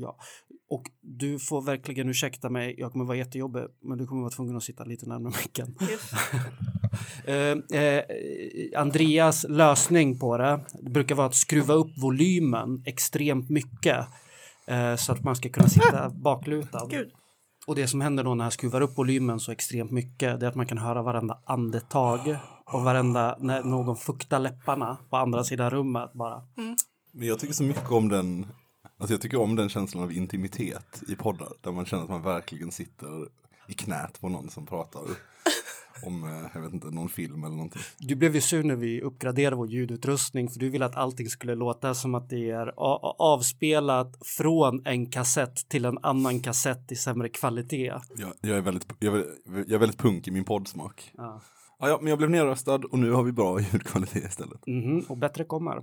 Ja, och du får verkligen ursäkta mig. Jag kommer vara jättejobbig, men du kommer vara tvungen att sitta lite närmare micken. eh, eh, Andreas lösning på det, det brukar vara att skruva upp volymen extremt mycket eh, så att man ska kunna sitta baklutad. Gud. Och det som händer då när jag skruvar upp volymen så extremt mycket, det är att man kan höra varenda andetag och varenda när någon fuktar läpparna på andra sidan rummet bara. Men jag tycker så mycket om den, alltså jag tycker om den känslan av intimitet i poddar. Där man känner att man verkligen sitter i knät på någon som pratar om, eh, jag vet inte, någon film eller någonting. Du blev ju sur när vi uppgraderade vår ljudutrustning för du ville att allting skulle låta som att det är avspelat från en kassett till en annan kassett i sämre kvalitet. Jag, jag, är, väldigt, jag, är, jag är väldigt punk i min poddsmak. Ja. Ja, ja, men jag blev nedröstad och nu har vi bra ljudkvalitet istället. Mhm, och bättre kommer.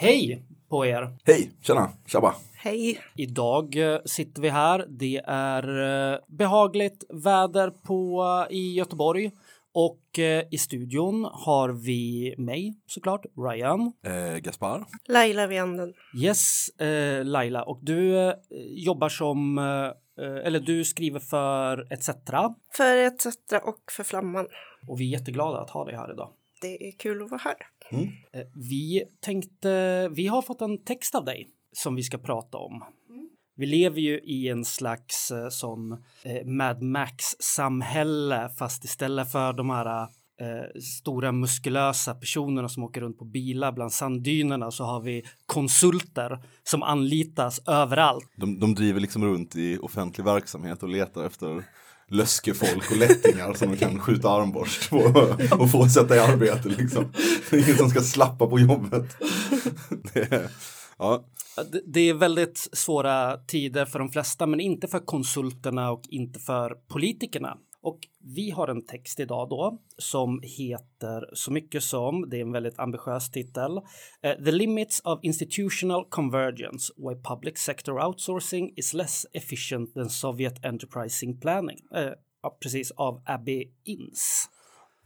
Hej på er! Hej, tjena, tjabba. Hej. Idag eh, sitter vi här. Det är eh, behagligt väder på, i Göteborg och eh, i studion har vi mig såklart, Ryan. Eh, Gaspar. Laila Vianden. Yes, eh, Laila, och du eh, jobbar som, eh, eller du skriver för ETC För ETC och för Flamman. och vi är jätteglada att ha dig här idag. Det är kul att vara här. Eh, Vi tänkte, vi har fått en text av dig som vi ska prata om. Vi lever ju i en slags eh, sån eh, Mad Max-samhälle fast istället för de här eh, stora muskulösa personerna som åker runt på bilar bland sanddynerna så har vi konsulter som anlitas överallt. De, de driver liksom runt i offentlig verksamhet och letar efter löskefolk och lättingar som de kan skjuta armborst på och få sätta i arbete liksom. Det är ingen som ska slappa på jobbet. Det är, ja, Det är väldigt svåra tider för de flesta, men inte för konsulterna och inte för politikerna. Och vi har en text idag då som heter så mycket som, det är en väldigt ambitiös titel, eh, The Limits of Institutional Convergence, Why Public Sector Outsourcing is Less Efficient than Soviet Enterprising Planning. Eh, precis, av Abby Inns.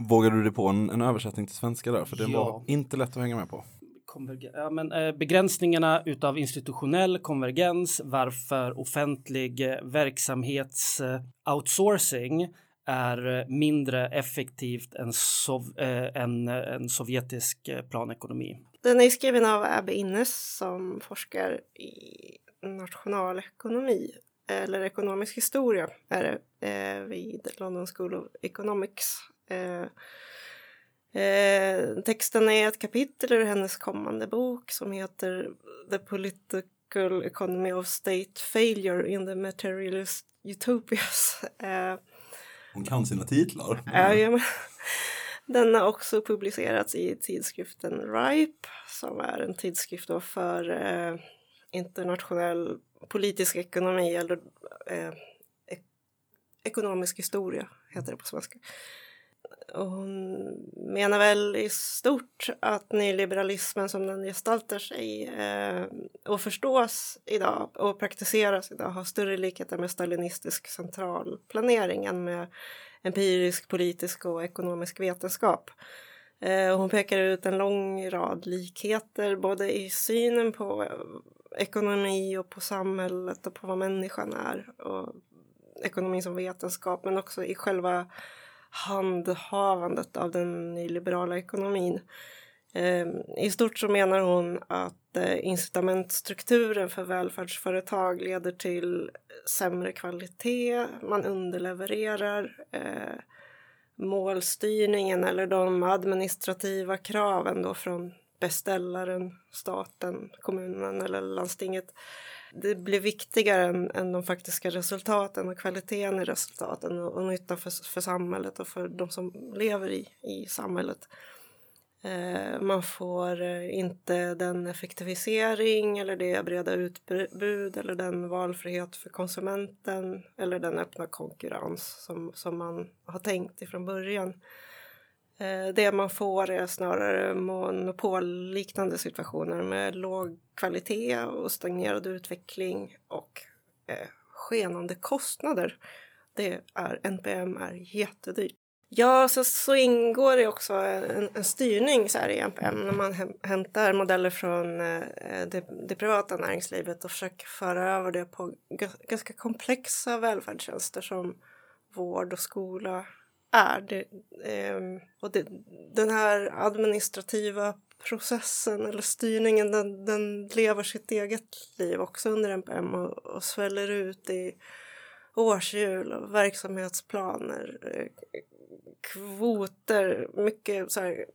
vågar du dig på en, en översättning till svenska där? För det Ja. var inte lätt att hänga med på. Ja, men, eh, begränsningarna utav institutionell konvergens, varför offentlig eh, verksamhets eh, outsourcing är eh, mindre effektivt än, sov- eh, än, eh, en sovjetisk eh, planekonomi. Den är skriven av Abbe Innes som forskar i nationalekonomi eller ekonomisk historia är det, eh, vid London School of Economics. Eh, eh, texten är ett kapitel ur hennes kommande bok som heter The Political Economy of State Failure in the Materialist Utopias. Hon kan sina titlar. Ja, ja, Den har också publicerats i tidskriften RIPE som är en tidskrift då för eh, internationell politisk ekonomi eller eh, ek- ekonomisk historia heter det på svenska. Och hon menar väl i stort att nyliberalismen som den gestaltar sig eh, och förstås idag och praktiseras idag har större likheter med stalinistisk centralplanering än med empirisk, politisk och ekonomisk vetenskap. Eh, hon pekar ut en lång rad likheter både i synen på ekonomi och på samhället och på vad människan är och ekonomi som vetenskap men också i själva handhavandet av den nyliberala ekonomin. Ehm, I stort så menar hon att eh, incitamentstrukturen för välfärdsföretag leder till sämre kvalitet, man underlevererar, eh, målstyrningen eller de administrativa kraven då från beställaren, staten, kommunen eller landstinget det blir viktigare än, än de faktiska resultaten och kvaliteten i resultaten och, och nyttan för, för samhället och för de som lever i, i samhället. Eh, man får eh, inte den effektivisering eller det breda utbud eller den valfrihet för konsumenten eller den öppna konkurrens som, som man har tänkt ifrån början. Eh, det man får är snarare monopolliknande situationer med låg kvalitet och stagnerad utveckling och eh, skenande kostnader. Det är, NPM är jättedyrt. Ja, så, så ingår det också en, en styrning så här i NPM när man hämtar modeller från eh, det, det, privata näringslivet och försöker föra över det på ganska komplexa välfärdstjänster som vård och skola är. Det, eh, och det, den här administrativa processen eller styrningen den, den lever sitt eget liv också under NPM och, och sväller ut i årshjul och verksamhetsplaner, eh, kvoter, mycket så här,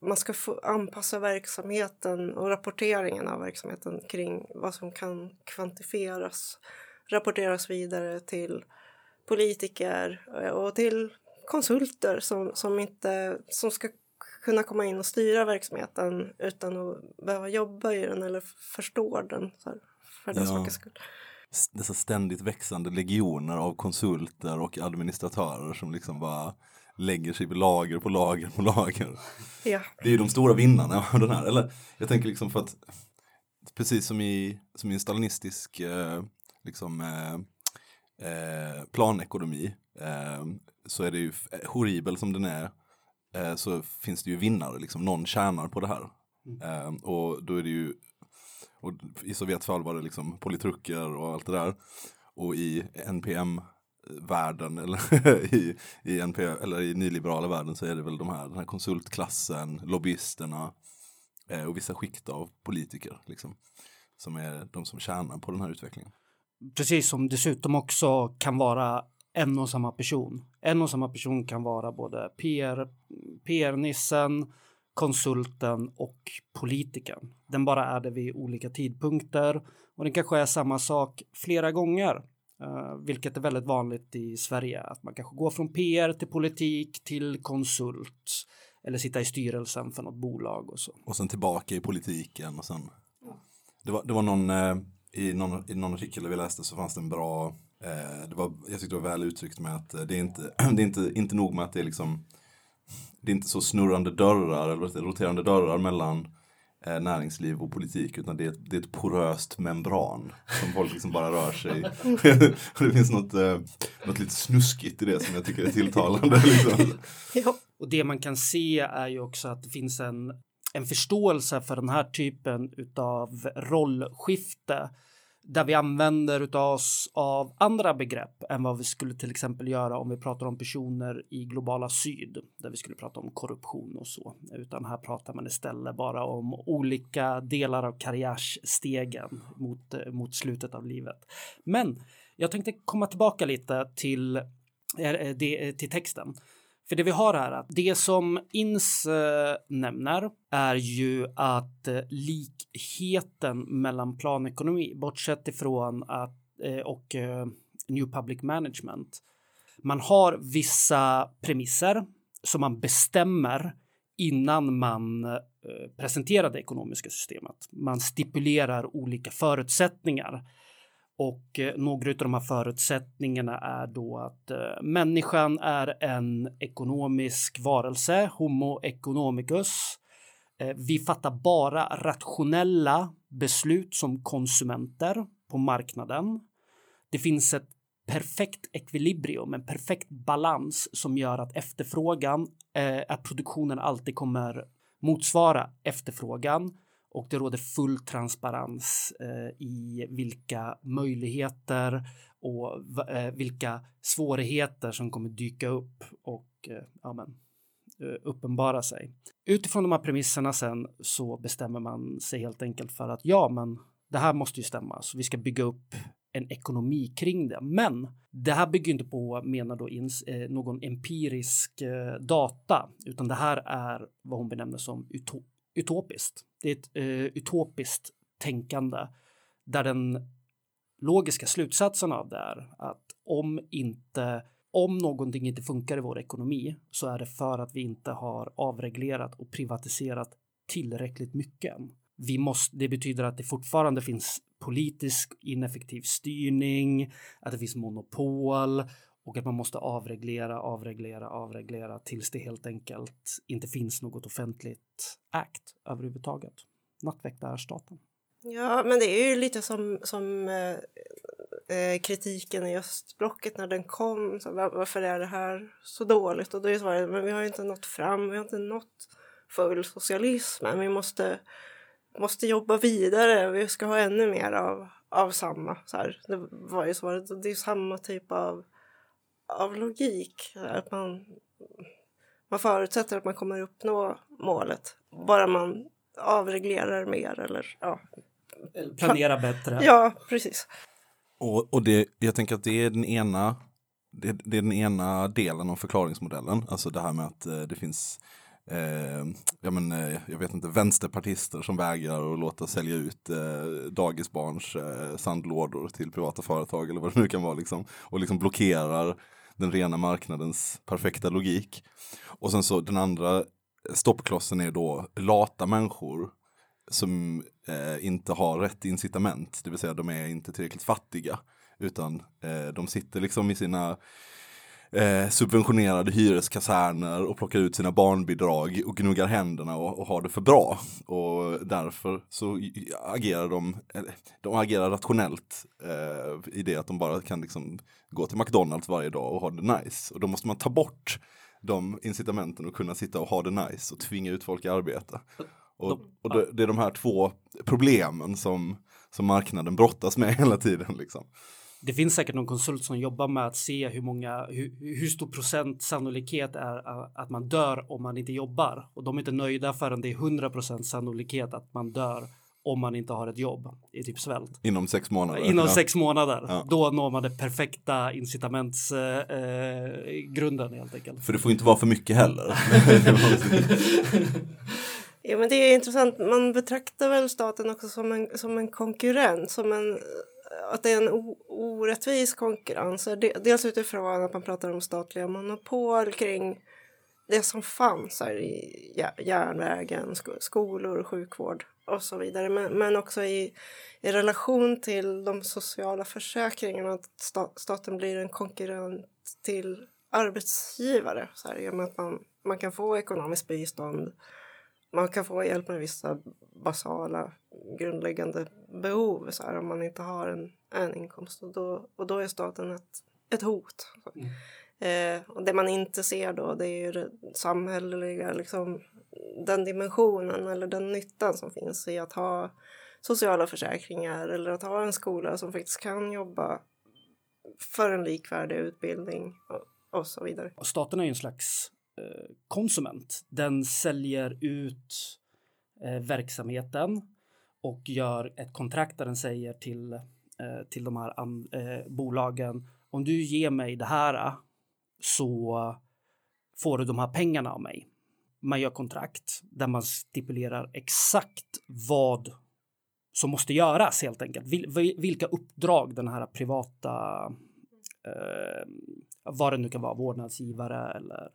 man ska få anpassa verksamheten och rapporteringen av verksamheten kring vad som kan kvantifieras, rapporteras vidare till politiker eh, och till konsulter som, som, inte, som ska kunna komma in och styra verksamheten utan att behöva jobba i den eller förstå den för, för den ja. sakens skull. Dessa ständigt växande legioner av konsulter och administratörer som liksom bara lägger sig på lager på lager på lager. Ja. Det är ju de stora vinnarna av den här. Eller jag tänker liksom för att precis som i, som i en stalinistisk eh, liksom, eh, eh, planekonomi eh, så är det ju horribel som den är eh, så finns det ju vinnare, liksom någon tjänar på det här. Mm. Eh, och då är det ju, och i Sovjets fall var det liksom politruker och allt det där. Och i NPM världen eller i, i, NP, eller i nyliberala världen så är det väl de här, den här konsultklassen, lobbyisterna eh, och vissa skikt av politiker liksom, som är de som tjänar på den här utvecklingen. Precis som dessutom också kan vara en och samma person. En och samma person kan vara både PR, PR-nissen, konsulten och politikern. Den bara är det vid olika tidpunkter och den kanske är samma sak flera gånger, uh, vilket är väldigt vanligt i Sverige. Att man kanske går från PR till politik till konsult eller sitta i styrelsen för något bolag och så. Och sen tillbaka i politiken och sen. Det var, det var någon, eh, i någon, i någon artikel vi läste så fanns det en bra Eh, det var, jag tyckte det var väl uttryckt med att eh, det är inte, det är inte, inte nog med att det är liksom det är inte så snurrande dörrar eller roterande dörrar mellan eh, näringsliv och politik utan det är, ett, det är ett poröst membran som folk liksom bara rör sig det finns något, eh, något lite snuskigt i det som jag tycker är tilltalande. Liksom. Ja. Och det man kan se är ju också att det finns en, en förståelse för den här typen utav rollskifte där vi använder oss av andra begrepp än vad vi skulle till exempel göra om vi pratar om personer i globala syd där vi skulle prata om korruption och så. Utan här pratar man istället bara om olika delar av karriärstegen mot, mot slutet av livet. Men jag tänkte komma tillbaka lite till, eh, eh, eh, till texten. För det vi har här, att det som INS eh, nämner är ju att eh, likheten mellan planekonomi, bortsett ifrån att, eh, och New Public Management, man har vissa premisser som man bestämmer innan man presenterar det ekonomiska systemet. Man stipulerar olika förutsättningar och eh, några av de här förutsättningarna är då att eh, människan är en ekonomisk varelse, Homo economicus. Eh, vi fattar bara rationella beslut som konsumenter på marknaden. Det finns ett perfekt ekvilibrium, en perfekt balans som gör att efterfrågan, eh, att produktionen alltid kommer motsvara efterfrågan och det råder full transparens eh, i vilka möjligheter och eh, vilka svårigheter som kommer dyka upp och eh, amen, eh, uppenbara sig. Utifrån de här premisserna sen så bestämmer man sig helt enkelt för att ja, men det här måste ju stämma, så vi ska bygga upp en ekonomi kring det. Men det här bygger inte på, menar då, ins, eh, någon empirisk eh, data, utan det här är vad hon benämner som utopiskt. Det är ett eh, utopiskt tänkande Där den logiska slutsatsen av det är att om inte om någonting inte funkar i vår ekonomi så är det för att vi inte har avreglerat och privatiserat tillräckligt mycket. Vi måste, det betyder att det fortfarande finns politisk ineffektiv styrning, att det finns monopol och att man måste avreglera, avreglera, avreglera tills det helt enkelt inte finns något offentligt act överhuvudtaget. Nattväktarstaten. Ja, men det är ju lite som, som eh, eh kritiken i östblocket när den kom. Så, var, varför är det här så dåligt? Och då är svaret, men vi har ju inte nått fram, vi har inte nått full socialism, men vi måste, måste jobba vidare, vi ska ha ännu mer av, av samma. Så här. Det var ju svaret, det är samma typ av, av logik. Att man, man förutsätter att man kommer uppnå målet, bara man avreglerar mer eller ja. Planera bättre. Ja, precis. Och, och det, jag tänker att det är den ena det, det är den ena delen av förklaringsmodellen. Alltså det här med att eh, det finns eh, ja, men, eh, jag vet inte, vänsterpartister som vägrar att låta sälja ut eh, dagisbarns eh, sandlådor till privata företag eller vad det nu kan vara. Liksom, och liksom blockerar den rena marknadens perfekta logik. Och sen så den andra stoppklossen är då lata människor som eh, inte har rätt incitament, det vill säga de är inte tillräckligt fattiga. Utan eh, de sitter liksom i sina eh, subventionerade hyreskaserner och plockar ut sina barnbidrag och gnuggar händerna och, och har det för bra. Och därför så agerar de, de agerar rationellt eh, i det att de bara kan liksom gå till McDonalds varje dag och ha det nice. Och då måste man ta bort de incitamenten och kunna sitta och ha det nice och tvinga ut folk i arbete. Och, och det, det är de här två problemen som, som marknaden brottas med hela tiden. Liksom. Det finns säkert någon konsult som jobbar med att se hur många, hur, hur stor procent sannolikhet är att man dör om man inte jobbar. Och de är inte nöjda förrän det är 100 procent sannolikhet att man dör om man inte har ett jobb i typ svält. Inom sex månader. Inom ja. sex månader. Ja. Då når man det perfekta incitamentsgrunden eh, helt enkelt. För det får inte vara för mycket heller. Ja, men det är intressant. Man betraktar väl staten också som en, som en konkurrent, som en, att det är en orättvis konkurrens. Dels utifrån att man pratar om statliga monopol kring det som fanns här i järnvägen, skolor, sjukvård och så vidare. Men, men också i, i relation till de sociala försäkringarna, att staten blir en konkurrent till arbetsgivare. Så här, i och med att man, man kan få ekonomiskt bistånd man kan få hjälp med vissa basala grundläggande behov så här, om man inte har en, en inkomst. Och då, och då är staten ett, ett hot. Eh, och det man inte ser då det är ju det samhälleliga, liksom, den dimensionen eller den nyttan som finns i att ha sociala försäkringar eller att ha en skola som faktiskt kan jobba för en likvärdig utbildning och, och så vidare. Och staten är ju en slags Eh, konsument. Den säljer ut eh, verksamheten och gör ett kontrakt där den säger till, eh, till de här eh, bolagen om du ger mig det här eh, så får du de här pengarna av mig. Man gör kontrakt där man stipulerar exakt vad som måste göras helt enkelt. Vil- vilka uppdrag den här privata, eh, vad det nu kan vara, vårdnadsgivare eller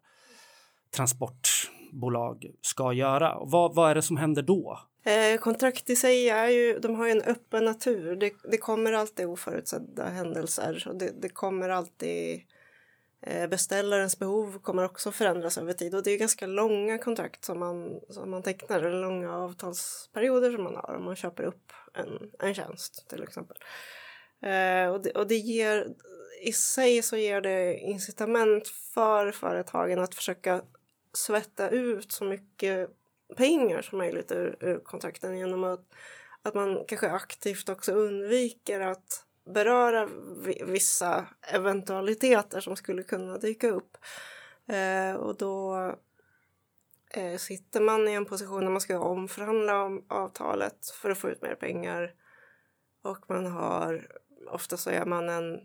transportbolag ska göra. Och vad, vad är det som händer då? Eh, kontrakt i sig är ju, de har ju en öppen natur. Det, det kommer alltid oförutsedda händelser och det, det kommer alltid eh, beställarens behov kommer också förändras över tid och det är ganska långa kontrakt som man, som man tecknar, eller långa avtalsperioder som man har om man köper upp en, en tjänst till exempel. Eh, och, det, och det ger, i sig så ger det incitament för företagen att försöka svetta ut så mycket pengar som möjligt ur, ur kontrakten genom att, att man kanske aktivt också undviker att beröra vissa eventualiteter som skulle kunna dyka upp. Eh, och då eh, sitter man i en position där man ska omförhandla om avtalet för att få ut mer pengar. Och man har, ofta så är man en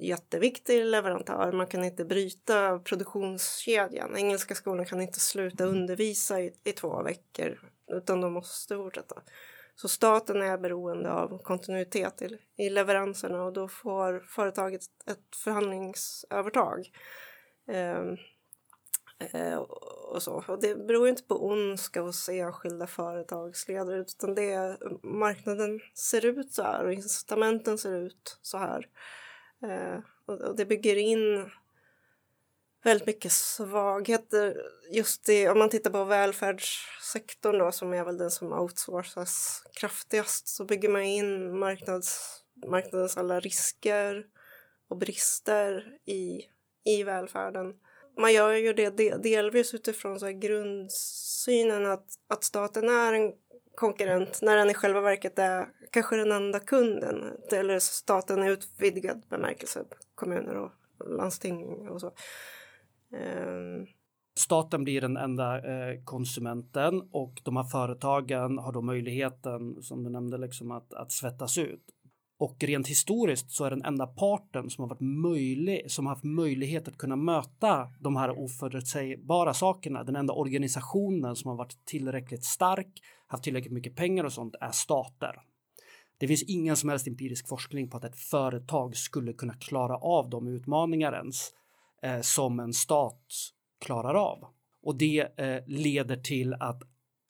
jätteviktig leverantör. Man kan inte bryta produktionskedjan. Engelska skolan kan inte sluta undervisa i, i två veckor utan de måste fortsätta. Så staten är beroende av kontinuitet i, i leveranserna och då får företaget ett förhandlingsövertag. Eh, eh, och, så. och det beror inte på ondska hos enskilda företagsledare utan det är marknaden ser ut så här och incitamenten ser ut så här. Eh, och, och det bygger in väldigt mycket svagheter just i, om man tittar på välfärdssektorn då som är väl den som outsourcas kraftigast så bygger man in marknads, marknadens alla risker och brister i, i välfärden. Man gör ju det delvis utifrån så här grundsynen att, att staten är en konkurrent när den i själva verket är kanske den enda kunden. Eller staten i utvidgad bemärkelse, kommuner och landsting och så. Um, Staten blir den enda eh, konsumenten och de här företagen har då möjligheten, som du nämnde, liksom att, att svettas ut. Och rent historiskt så är den enda parten som har varit möjlig, som har haft möjlighet att kunna möta de här oförutsägbara sakerna, den enda organisationen som har varit tillräckligt stark, haft tillräckligt mycket pengar och sånt är stater. Det finns ingen som helst empirisk forskning på att ett företag skulle kunna klara av de utmaningar ens eh, som en stat klarar av. Och det eh, leder till att,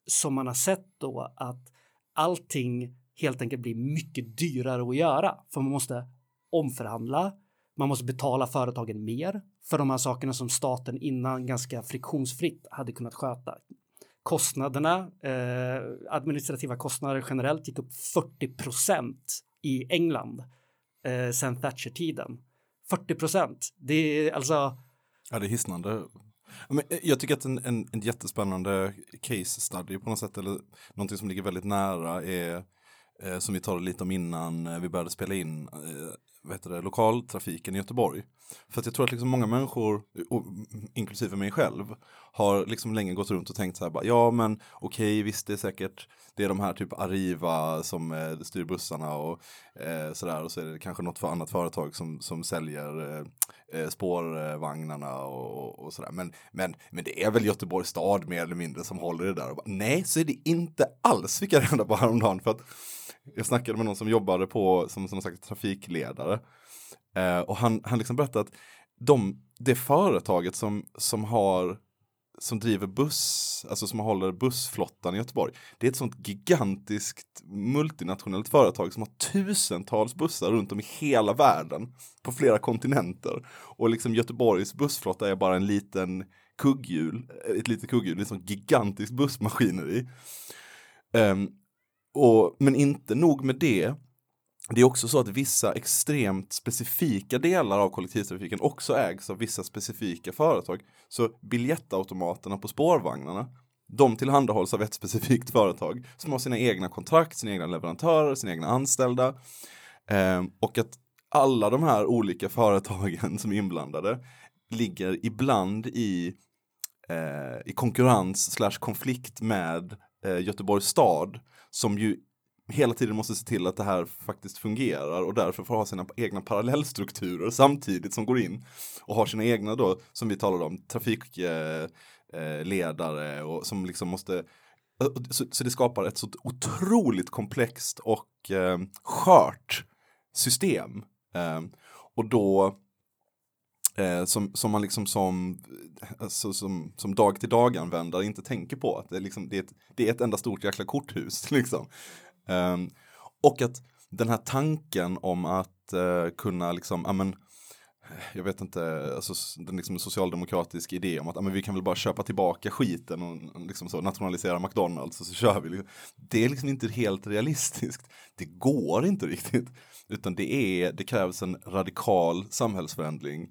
som man har sett då, att allting helt enkelt blir mycket dyrare att göra. För man måste omförhandla, man måste betala företagen mer för de här sakerna som staten innan ganska friktionsfritt hade kunnat sköta. Kostnaderna, eh, administrativa kostnader generellt gick upp 40 procent i England eh, sen Thatcher-tiden. 40 procent. Det är alltså... Ja, det är hisnande. Men eh, jag tycker att en, en, en jättespännande case study på något sätt, eller någonting som ligger väldigt nära är, eh, som vi talade lite om innan eh, vi började spela in, vad heter det, lokaltrafiken i Göteborg. För att jag tror att liksom många människor, inklusive mig själv, har liksom länge gått runt och tänkt så här, bara, ja men okej, okay, visst det är säkert, det är de här typ Arriva som eh, styr bussarna och eh, sådär och så är det kanske något för annat företag som, som säljer eh, eh spårvagnarna och, och sådär. Men, men, men det är väl Göteborgs stad mer eller mindre som håller det där. Och bara, Nej, så är det inte alls, fick jag reda på häromdagen. För att jag snackade med någon som jobbade på som, som sagt trafikledare. Eh, och han, han liksom berättade att de, det företaget som, som har som driver buss, alltså som håller bussflottan i Göteborg. Det är ett sånt gigantiskt multinationellt företag som har tusentals bussar runt om i hela världen på flera kontinenter. Och liksom Göteborgs bussflotta är bara en liten kugghjul, ett litet kugghjul, en sån gigantisk bussmaskineri. Um, och, men inte nog med det, det är också så att vissa extremt specifika delar av kollektivtrafiken också ägs av vissa specifika företag. Så biljettautomaterna på spårvagnarna, de tillhandahålls av ett specifikt företag som har sina egna kontrakt, sina egna leverantörer, sina egna anställda. Eh, och att alla de här olika företagen som är inblandade ligger ibland i, eh, i konkurrens slash konflikt med eh, Göteborgs stad som ju hela tiden måste se till att det här faktiskt fungerar och därför får ha sina egna parallellstrukturer samtidigt som går in och har sina egna då, som vi talade om, trafikledare och som liksom måste så, så, det skapar ett så otroligt komplext och eh, skört system. Eh, och då eh, som, som man liksom som, alltså, som, som dag till dag användare inte tänker på. Att det, är liksom, det, är ett, det är ett enda stort jäkla korthus. Liksom. Eh, och att den här tanken om att eh, kunna liksom, amen, jag vet inte, alltså, den liksom socialdemokratisk idé om att amen, vi kan väl bara köpa tillbaka skiten och liksom så, nationalisera McDonalds och så kör vi. Det är liksom inte helt realistiskt. Det går inte riktigt. Utan det, är, det krävs en radikal samhällsförändring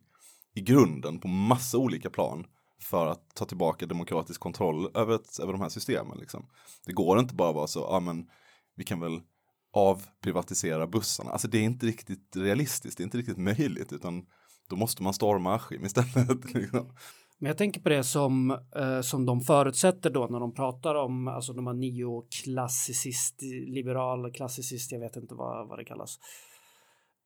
i grunden på massa olika plan för att ta tillbaka demokratisk kontroll över, ett, över de här systemen. Liksom. Det går inte bara att vara så, ja men vi kan väl avprivatisera bussarna. Alltså det är inte riktigt realistiskt, det är inte riktigt möjligt utan då måste man storma Askim istället. Liksom. Men jag tänker på det som, eh, som de förutsätter då när de pratar om alltså de här neoklassicist, liberal, klassicist, jag vet inte vad, vad det kallas.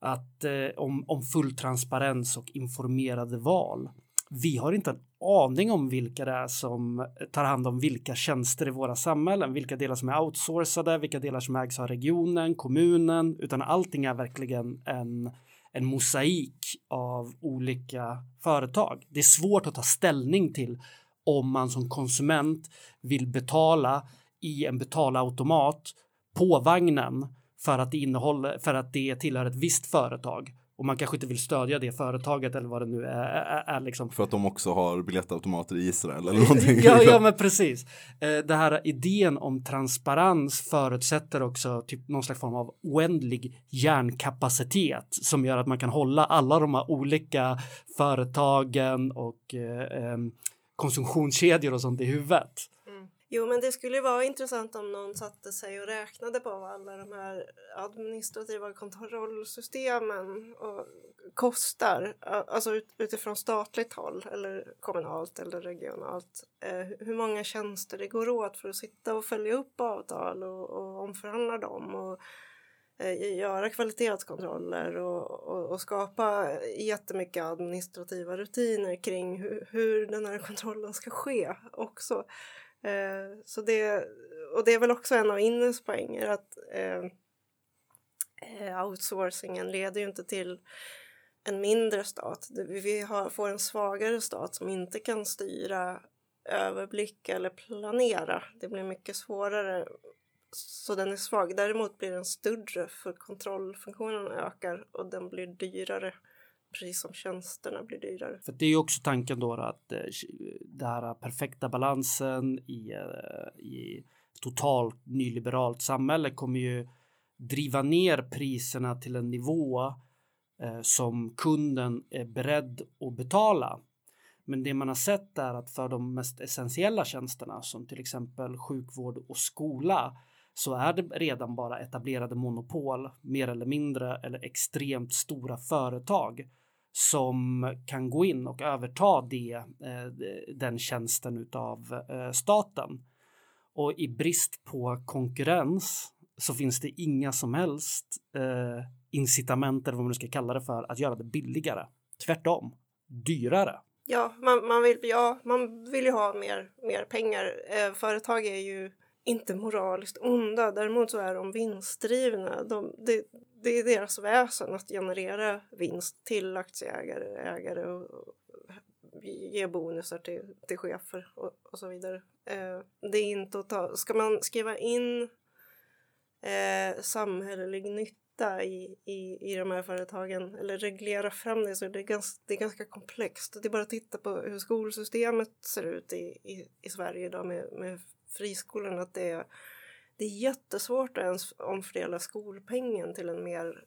Att eh, om, om full transparens och informerade val. vi har inte en aning om vilka det är som tar hand om vilka tjänster i våra samhällen, vilka delar som är outsourcade, vilka delar som ägs av regionen, kommunen, utan allting är verkligen en, en mosaik av olika företag. Det är svårt att ta ställning till om man som konsument vill betala i en betalautomat på vagnen för att det innehåller, för att det tillhör ett visst företag och man kanske inte vill stödja det företaget eller vad det nu är, är, är liksom. För att de också har biljettautomater i Israel eller någonting. Ja, ja, men precis. Eh, Det här idén om transparens förutsätter också typ någon slags form av oändlig hjärnkapacitet som gör att man kan hålla alla de här olika företagen och eh, em, konsumtionskedjor och sånt i huvudet. Jo, men det skulle ju vara intressant om någon satte sig och räknade på vad alla de här administrativa kontrollsystemen och kostar. Alltså ut, utifrån statligt håll eller kommunalt eller regionalt. Eh, hur många tjänster det går åt för att sitta och följa upp avtal och, och omförhandla dem och eh, göra kvalitetskontroller och, och, och skapa jättemycket administrativa rutiner kring hur, hur den här kontrollen ska ske också. Eh, så det, och det är väl också en av Innes poänger att eh, eh outsourcingen leder ju inte till en mindre stat. Vi vi har, får en svagare stat som inte kan styra, överblicka eller planera. Det blir mycket svårare. Så den är svag. Däremot blir den större för kontrollfunktionen ökar och den blir dyrare. Precis som tjänsterna blir dyrare. För det är ju också tanken då att eh, den det här eh, perfekta balansen i, eh, i totalt nyliberalt samhälle kommer ju driva ner priserna till en nivå som kunden är beredd att betala. Men det man har sett är att för de mest essentiella tjänsterna som till exempel sjukvård och skola så är det redan bara etablerade monopol mer eller mindre eller extremt stora företag som kan gå in och överta det, eh, den tjänsten utav eh, staten. Och i brist på konkurrens så finns det inga som helst eh, incitament eller vad man nu ska kalla det för att göra det billigare. Tvärtom, dyrare. Ja, man, man, vill, ja, man vill ju ha mer, mer pengar. Eh, företag är ju inte moraliskt onda, däremot så är de vinstdrivna. De, det, det är deras väsen att generera vinst till aktieägare ägare och, och ge bonusar till, till chefer och, och så vidare. Eh, det är inte att ta... Ska man skriva in eh, samhällelig nytta i, i, i de här företagen eller reglera fram det så är det ganska, det är ganska komplext. Det är bara att titta på hur skolsystemet ser ut i, i, i Sverige idag med, med friskolorna. Att det, är, det är jättesvårt att ens omfördela skolpengen till en mer,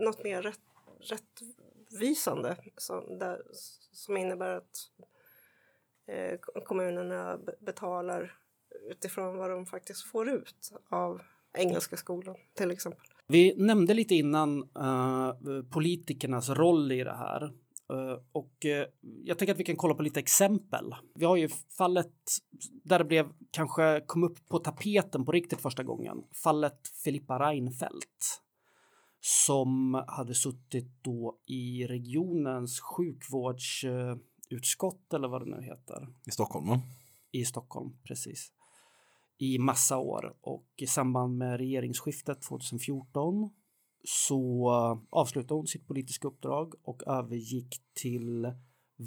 något mer rätt, rättvisande som, där, som innebär att eh, kommunerna betalar utifrån vad de faktiskt får ut av engelska skolan till exempel. Vi nämnde lite innan uh, politikernas roll i det här. Eh, och eh, jag tänker att vi kan kolla på lite exempel. Vi har ju fallet där det blev kanske kom upp på tapeten på riktigt första gången. Fallet Filippa Reinfeldt som hade suttit då i regionens sjukvårdsutskott eller vad det nu heter I Stockholm va? i Stockholm, precis. I massa år och i samband med regeringsskiftet 2014 så eh, avslutade hon sitt politiska uppdrag och övergick till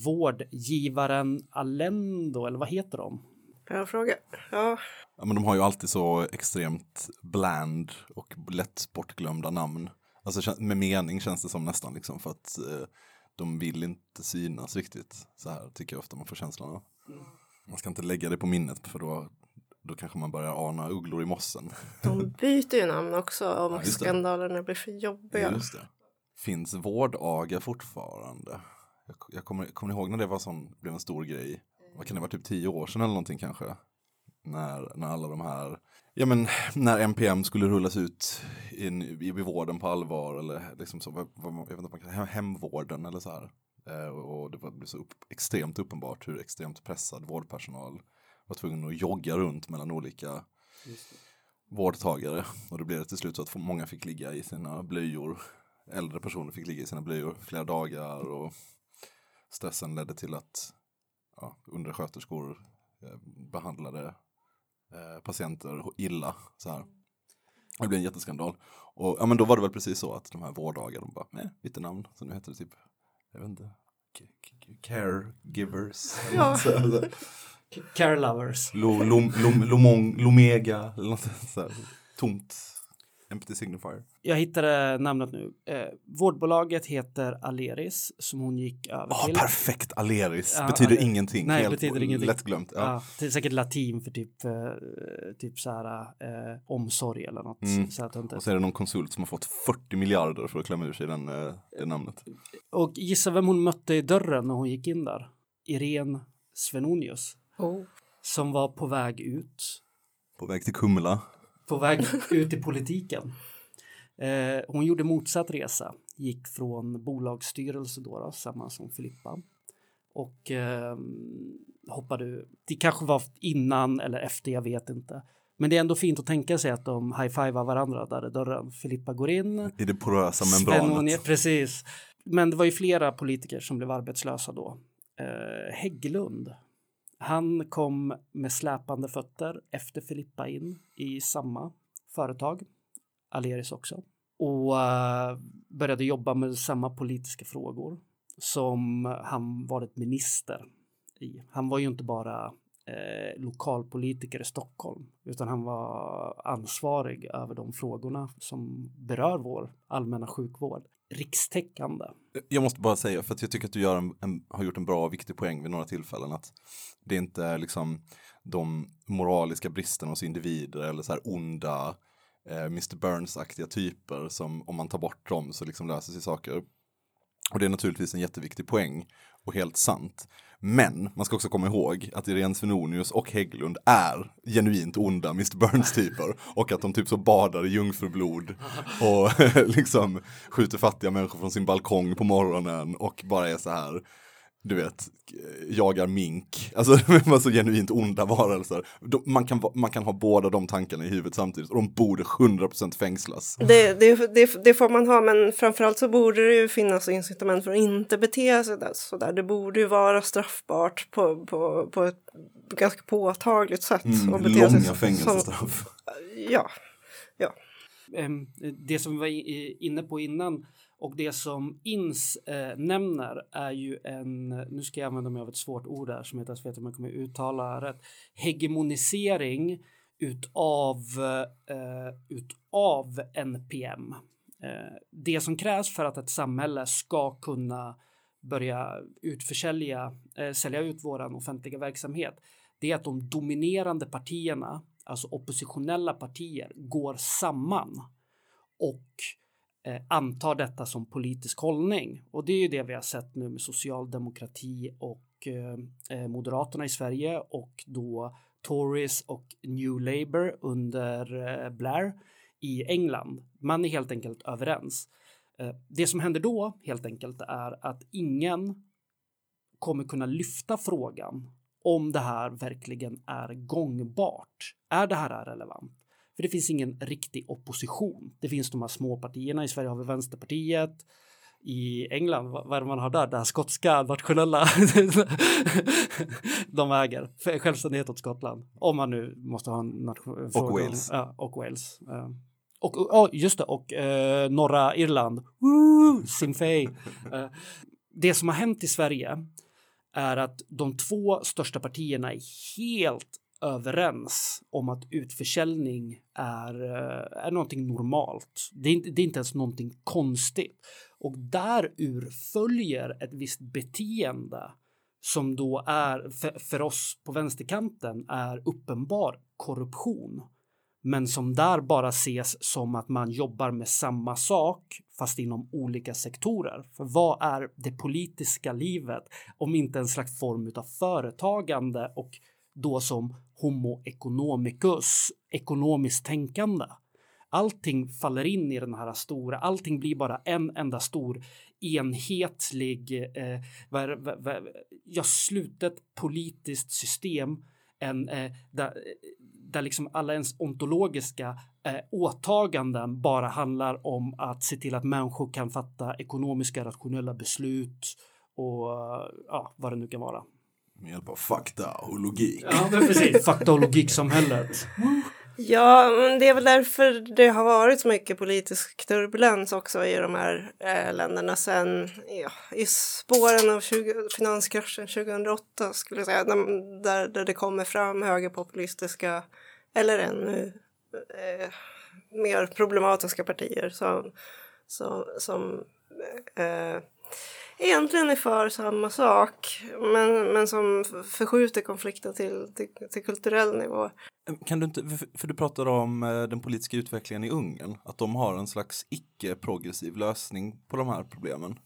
vårdgivaren Alendo, eller vad heter de? Bra fråga. Ja, Ja, men de har ju alltid så extremt bland och lätt bortglömda namn. Alltså med mening känns det som nästan liksom för att eh, de vill inte synas riktigt. Så här tycker jag ofta man får känslan av. Man ska inte lägga det på minnet för då, då kanske man börjar ana ugglor i mossen. de byter ju namn också om Ja, skandalerna blir för jobbiga. Just det. Finns vårdaga fortfarande? Jag, jag kommer, kommer ni ihåg när det var sån, blev en stor grej? Vad kan det vara, typ tio år sedan eller någonting kanske? När, när alla de här, ja men när NPM skulle rullas ut in, i, i vården på allvar eller liksom så, vad, vad, jag vet inte, vad man kan- hem, hemvården eller så här. Eh, och det var, blev så upp, extremt uppenbart hur extremt pressad vårdpersonal var tvungen att jogga runt mellan olika vårdtagare. Och då blev det till slut så att många fick ligga i sina blöjor. Äldre personer fick ligga i sina blöjor flera dagar och stressen ledde till att ja, undersköterskor eh, behandlade eh, patienter illa. Så här. Det blev en jätteskandal. Och ja, men då var det väl precis så att de här vårddagarna, de bara, nej, bytte namn. Så nu heter det typ, jag vet inte, caregivers. Ja. något så här. Care lovers. Lo, lom, lom, lomong, lomega, eller något så här. Tomt. Empty signifier. Jag hittade namnet nu. Eh, vårdbolaget heter Aleris som hon gick över Ja, till. perfekt. Aleris. Ja, betyder Aleris. ingenting. Nej, Helt betyder ingenting. Lättglömt. Ja. Ja, det är säkert latin för typ, eh, typ så här eh, omsorg eller något. Mm. Så att det inte... Och så är det någon konsult som har fått 40 miljarder för att klämma ur sig den, eh, det namnet. Och gissa vem hon mötte i dörren när hon gick in där? Irene Svenonius Oh. som var på väg ut. På väg till Kumla. På väg ut i politiken. Eh, hon gjorde motsatt resa. Gick från bolagsstyrelse då, då samma som Filippa. Och eh, hoppade Det kanske var innan eller efter, jag vet inte. Men det är ändå fint att tänka sig att de high-fivar varandra där i dörren. Filippa går in. I det porösa membranet. Precis. Men det var ju flera politiker som blev arbetslösa då. Eh, Hägglund. Han kom med släpande fötter efter Filippa in i samma företag. Aleris också. Och eh, började jobba med samma politiska frågor som han varit minister i. Han var ju inte bara eh, lokalpolitiker i Stockholm utan han var ansvarig över de frågorna som berör vår allmänna sjukvård. Rikstäckande. Jag måste bara säga, för att jag tycker att du gör en, en, har gjort en bra och viktig poäng vid några tillfällen. Att det inte är liksom de moraliska bristerna hos individer eller så här onda eh, Mr. Burns-aktiga typer som om man tar bort dem så liksom löser sig saker. Och det är naturligtvis en jätteviktig poäng och helt sant. Men man ska också komma ihåg att Irene Svenonius och Hägglund är genuint onda Mr. Burns-typer. Och att de typ så badar i jungfrublod och liksom skjuter fattiga människor från sin balkong på morgonen och bara är så här, du vet, jagar mink. Alltså så genuint onda varelser. De, man, kan, man kan ha båda de tankarna i huvudet samtidigt och de borde 100% fängslas. Det, det, det, det får man ha, men framförallt så borde det ju finnas incitament för att inte bete sig där, sådär. Det borde ju vara straffbart på, på, på ett ganska påtagligt sätt. Mm, att bete sig långa som- fängelsestraff. Ja, ja. Ehm, det som vi var inne på innan och det som INS eh, nämner är ju en, nu ska jag använda mig av ett svårt ord här som heter, jag vet inte om jag kommer uttala rätt, hegemonisering utav, eh, utav NPM. Eh, det som krävs för att ett samhälle ska kunna börja utförsälja, eh, sälja ut våran offentliga verksamhet, det är att de dominerande partierna, alltså oppositionella partier, går samman och eh, antar detta som politisk hållning. Och det är ju det vi har sett nu med socialdemokrati och eh, eh, Moderaterna i Sverige och då Tories och New Labour under eh, Blair i England. Man är helt enkelt överens. Eh, det som händer då helt enkelt är att ingen kommer kunna lyfta frågan om det här verkligen är gångbart. Är det här relevant? För det finns ingen riktig opposition. Det finns de här små partierna. I Sverige har vi Vänsterpartiet. I England, vad är det man har där? Det här skotska nationella. de äger självständighet åt Skottland. Om man nu måste ha en nation. fråga om- Wales. Ja, och Wales. Eh, Och, och just det, och eh, norra Irland. Woo! Sinn Féin. Eh, det som har hänt i Sverige är att de två största partierna är helt överens om att utförsäljning är, eh, är någonting normalt. Det är, inte, det är inte ens någonting konstigt. Och därur följer ett visst beteende som då är för, för oss på vänsterkanten är uppenbar korruption. Men som där bara ses som att man jobbar med samma sak fast inom olika sektorer. För vad är det politiska livet om inte en slags form av företagande och då som homo economicus, ekonomiskt tänkande. Allting faller in i den här stora, allting blir bara en enda stor enhetlig, eh, var, var, var, ja, slutet politiskt system en, eh, där, där liksom alla ens ontologiska eh, åtaganden bara handlar om att se till att människor kan fatta ekonomiska rationella beslut och ja, vad det nu kan vara. Med hjälp av fakta och logik. Ja, men precis. Fakta och logiksamhället. Ja, men det är väl därför det har varit så mycket politisk turbulens också i de här eh, länderna sen ja, i spåren av 20, finanskraschen 2008 skulle jag säga, där, där det kommer fram högerpopulistiska eller ännu eh, mer problematiska partier som, som, som eh, egentligen är för samma sak men, men som förskjuter konflikten till, till, till kulturell nivå. Kan du inte, för- du pratade om eh, den politiska utvecklingen i Ungern, att de har en slags icke-progressiv lösning på de här problemen.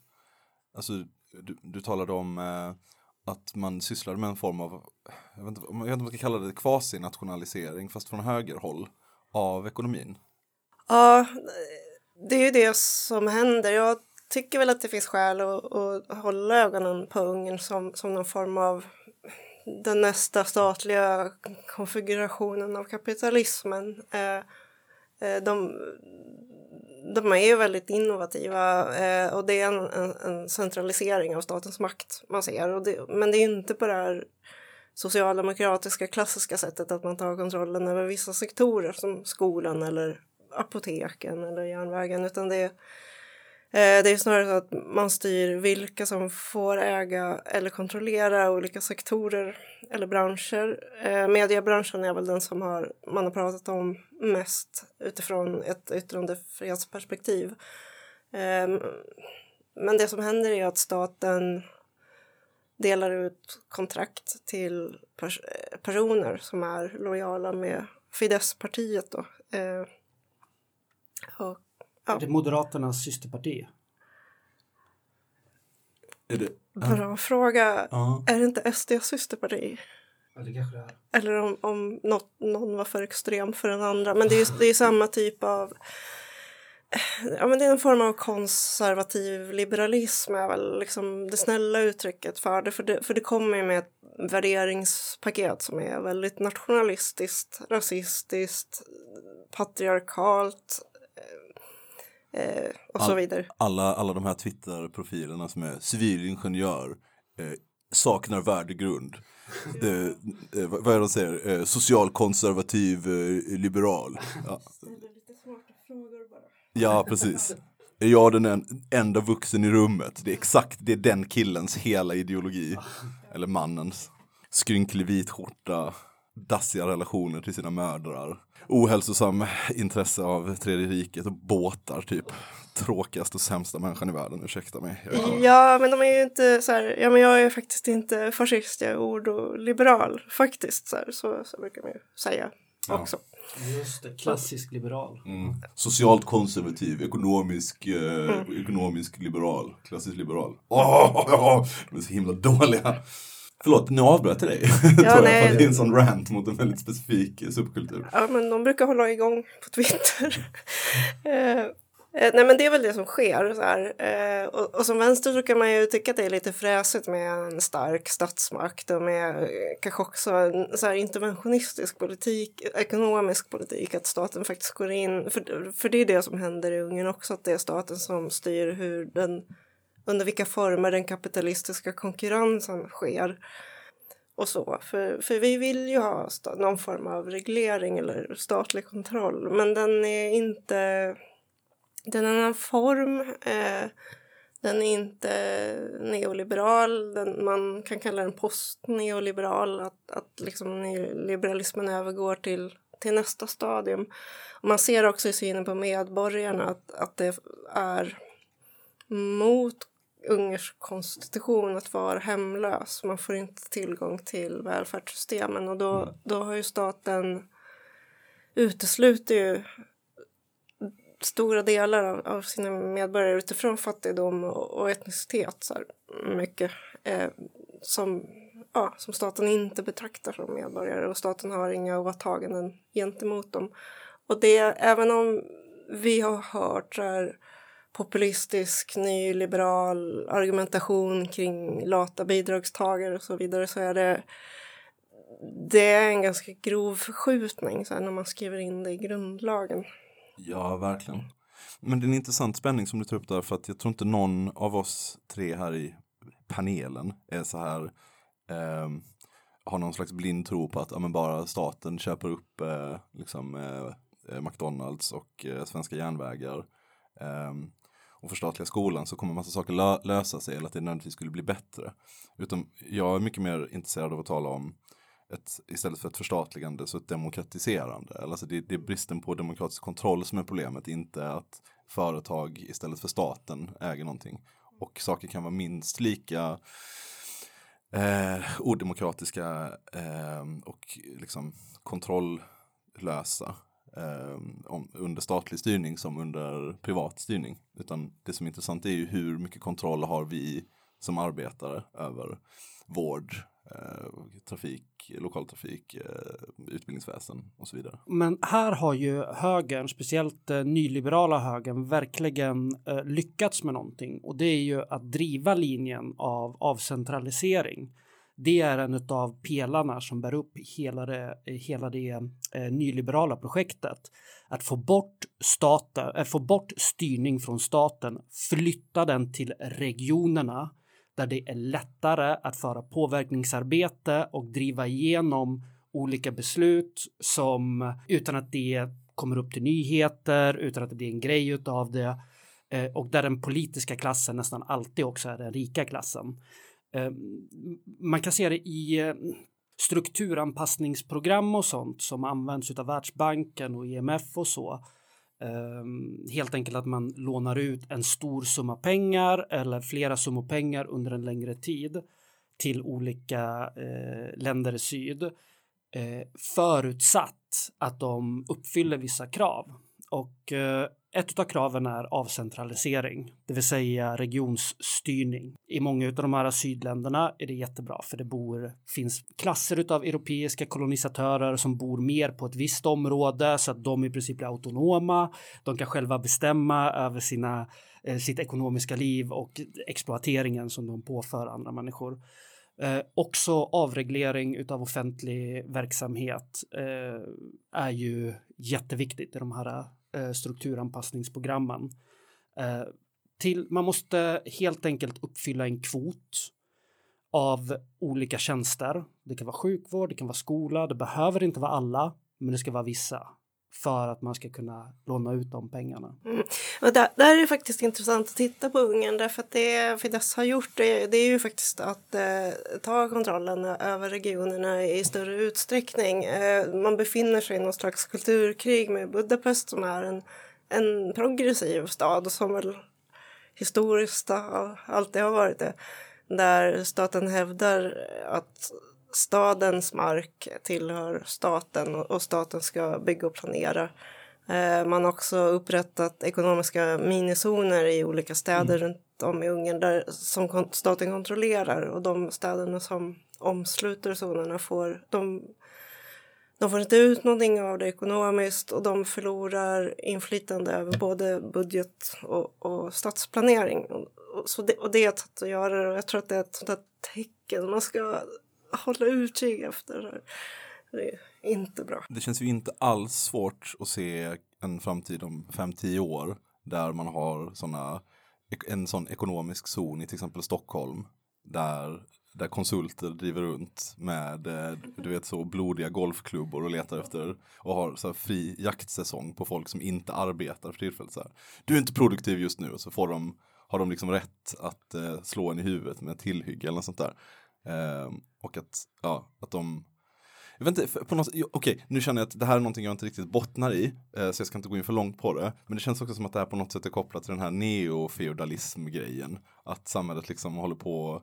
Alltså, du, du talade om eh, att man sysslade med en form av, jag vet, inte, jag vet inte om man ska kalla det kvasinationalisering, fast från högerhåll, av ekonomin. Ja, det är ju det som händer. Jag tycker väl att det finns skäl att, att hålla ögonen på Ungern som, som någon form av den nästa statliga konfigurationen av kapitalismen. Eh, eh, de, de är ju väldigt innovativa eh, och det är en, en, en centralisering av statens makt man ser. Och det, men det är inte på det här socialdemokratiska klassiska sättet att man tar kontrollen över vissa sektorer som skolan eller apoteken eller järnvägen utan det är, Eh, det är snarare så att man styr vilka som får äga eller kontrollera olika sektorer eller branscher. Eh, mediebranschen är väl den som har, man har pratat om mest utifrån ett yttrandefrihetsperspektiv. Ehm, men det som händer är att staten delar ut kontrakt till pers eh, personer som är lojala med Fidesz-partiet. Då. Eh, och, ja, Det är Moderaternas systerparti. Är det? bra fråga. Ja. Är det inte SDs systerparti? Ja, det kanske det är. Eller om, om något, någon var för extrem för den andra. Men det är, ju- det är samma typ av... Ja, men det är en form av konservativ liberalism är väl liksom det snälla uttrycket för det. För det, för det kommer ju med ett värderingspaket som är väldigt nationalistiskt, rasistiskt, patriarkalt eh, och så All- vidare. Alla, alla de här Twitter-profilerna som är civilingenjör, eh, saknar värdegrund. Eh, eh, vad är det de säger? Eh, socialkonservativ, eh, liberal. Ja. Ja, precis. Är jag den en, enda vuxen i rummet? Det är exakt, det är den killens hela ideologi. Eller mannens. Skrynklig vit skjorta, dassiga relationer till sina mödrar. Ohälsosam intresse av tredje riket och båtar typ. Tråkigaste och sämsta människan i världen, ursäkta mig. Ja, men de är ju inte så här, ja men jag är faktiskt inte fascist, jag är ord och liberal faktiskt. Så, här, så, så brukar man ju säga Ja. också. Just det, klassisk liberal. Mm. Socialt konservativ, ekonomisk, eh, ekonomisk liberal, klassisk liberal. Åh, de är så himla dåliga. Förlåt, nu avbröt jag dig. Jag, nej. det är en sån rant mot en väldigt specifik subkultur. Ja, men de brukar hålla igång på Twitter. eh, eh, nej, men det är väl det som sker. Så. Eh, och, och som vänster så kan man ju tycka att det är lite fräsigt med en stark statsmakt och med eh, kanske också en så här interventionistisk politik, ekonomisk politik, att staten faktiskt går in. För, för det är det som händer i Ungern också, att det är staten som styr hur den, under vilka former den kapitalistiska konkurrensen sker och så. För, för vi vill ju ha någon form av reglering eller statlig kontroll. Men den är inte... Den är en annan form. Eh, den är inte neoliberal. Den, man kan kalla den postneoliberal. Att, att liksom liberalismen övergår till, till nästa stadium. Och man ser också i synen på medborgarna att, att det är mot Ungerns konstitution att vara hemlös. Man får inte tillgång till välfärdssystemen och då, då har ju staten utesluter ju stora delar av, av sina medborgare utifrån fattigdom och, och etnicitet så här, mycket eh, som, ja, som staten inte betraktar som medborgare och staten har inga åtaganden gentemot dem. Och det, även om vi har hört så här, populistisk nyliberal argumentation kring lata bidragstagare och så vidare så är det det är en ganska grov förskjutning så här, när man skriver in det i grundlagen. Ja, verkligen. Men det är en intressant spänning som du tar upp där för att jag tror inte någon av oss tre här i panelen är så här eh, har någon slags blind tro på att ja, men bara staten köper upp eh, liksom, eh, eh McDonalds och eh, svenska järnvägar ehm, och förstatliga skolan så kommer massa saker lö lösa sig eller att det nödvändigtvis skulle bli bättre. Utan jag är mycket mer intresserad av att tala om ett, istället för ett förstatligande så ett demokratiserande. Alltså det, det är bristen på demokratisk kontroll som är problemet, inte att företag istället för staten äger någonting. Och saker kan vara minst lika eh, odemokratiska eh, och liksom kontrolllösa Ehm, om, under statlig styrning som under privat styrning. Utan det som är intressant är ju hur mycket kontroll har vi som arbetare över vård, eh, trafik, lokaltrafik, eh, utbildningsväsen och så vidare. Men här har ju högern, speciellt eh, nyliberala högern, verkligen eh, lyckats med någonting och det är ju att driva linjen av avcentralisering. Det är en av pelarna som bär upp hela det, hela det eh, nyliberala projektet. Att få bort, staten, äh, få bort styrning från staten, flytta den till regionerna där det är lättare att föra påverkningsarbete och driva igenom olika beslut som utan att det kommer upp till nyheter, utan att det blir en grej utav det eh, och där den politiska klassen nästan alltid också är den rika klassen. Eh, man kan se det i eh, strukturanpassningsprogram och sånt som används av Världsbanken och IMF och så. Ehm, helt enkelt att man lånar ut en stor summa pengar eller flera summor pengar under en längre tid till olika eh, länder i syd förutsatt att de uppfyller vissa krav. Och ett av kraven är avcentralisering, det vill säga regionsstyrning. I många av de här sydländerna är det jättebra för det bor, finns klasser av europeiska kolonisatörer som bor mer på ett visst område så att de i princip är autonoma. De kan själva bestämma över sina, eh, sitt ekonomiska liv och exploateringen som de påför andra människor. Eh, också avreglering utav offentlig verksamhet eh, är ju jätteviktigt i de här Eh, strukturanpassningsprogrammen. Eh, till, man måste helt enkelt uppfylla en kvot av olika tjänster. Det kan vara sjukvård, det kan vara skola, det behöver inte vara alla, men det ska vara vissa för att man ska kunna låna ut de pengarna. Mm. Och där, där är det faktiskt intressant att titta på Ungern därför att det Fidesz har gjort det, det är ju faktiskt att eh, ta kontrollen över regionerna i större utsträckning. Eh, man befinner sig i någon slags kulturkrig med Budapest som är en, en progressiv stad som väl historiskt alltid har varit det. Där staten hävdar att stadens mark tillhör staten och staten ska bygga och planera. Eh, man har också upprättat ekonomiska minizoner i olika städer mm. runt om i Ungern där, som staten kontrollerar och de städerna som omsluter zonerna får de, de får inte ut någonting av det ekonomiskt och de förlorar inflytande över både budget och, och stadsplanering. Och, och, så det, och det är ett sätt att göra det och jag tror att det är ett sånt tecken man ska hålla utkik efter. Det är inte bra. Det känns ju inte alls svårt att se en framtid om 5-10 år där man har såna, en sån ekonomisk zon i till exempel Stockholm där, där konsulter driver runt med eh, du vet så blodiga golfklubbor och letar efter och har så fri jaktsäsong på folk som inte arbetar för tillfället. Så här. Du är inte produktiv just nu och så får de, har de liksom rätt att eh, slå en i huvudet med tillhygge eller något sånt där. Ehm, och att, ja, att de jag vet inte, på något, okej, okay, nu känner jag att det här är någonting jag inte riktigt bottnar i, eh, så jag ska inte gå in för långt på det. Men det känns också som att det här på något sätt är kopplat till den här neofeodalism-grejen. Att samhället liksom håller på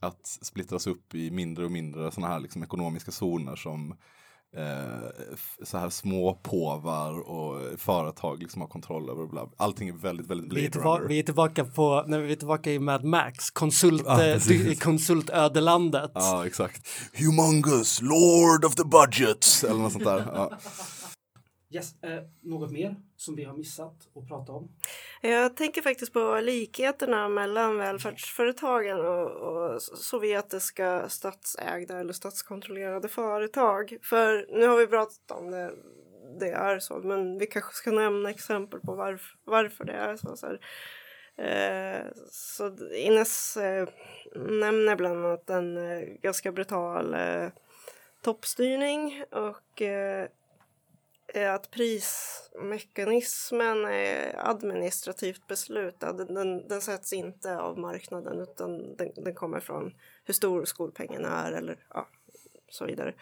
att splittras upp i mindre och mindre sådana här liksom ekonomiska zoner som eh, så här små påvar och företag liksom har kontroll över. Bla. Allting är väldigt, väldigt Blade vi är, tillbaka, vi är tillbaka på, när vi är tillbaka i Mad Max, konsult, ah, konsultödelandet. Ja, exakt. Humongous, Lord of the Budgets, eller något sånt där. Ja. Yes, eh, något mer som vi har missat att prata om? Jag tänker faktiskt på likheterna mellan välfärdsföretagen och, och sovjetiska statsägda eller statskontrollerade företag. För nu har vi pratat om det, det är så, men vi kanske ska nämna exempel på varf, varför det är så. så här. Eh, så Ines eh, nämner bland annat en eh, ganska brutal eh, toppstyrning och eh, Eh, att prismekanismen är administrativt beslutad. Den, den sätts inte av marknaden utan den, den kommer från hur stor skolpengen är eller ja, så vidare.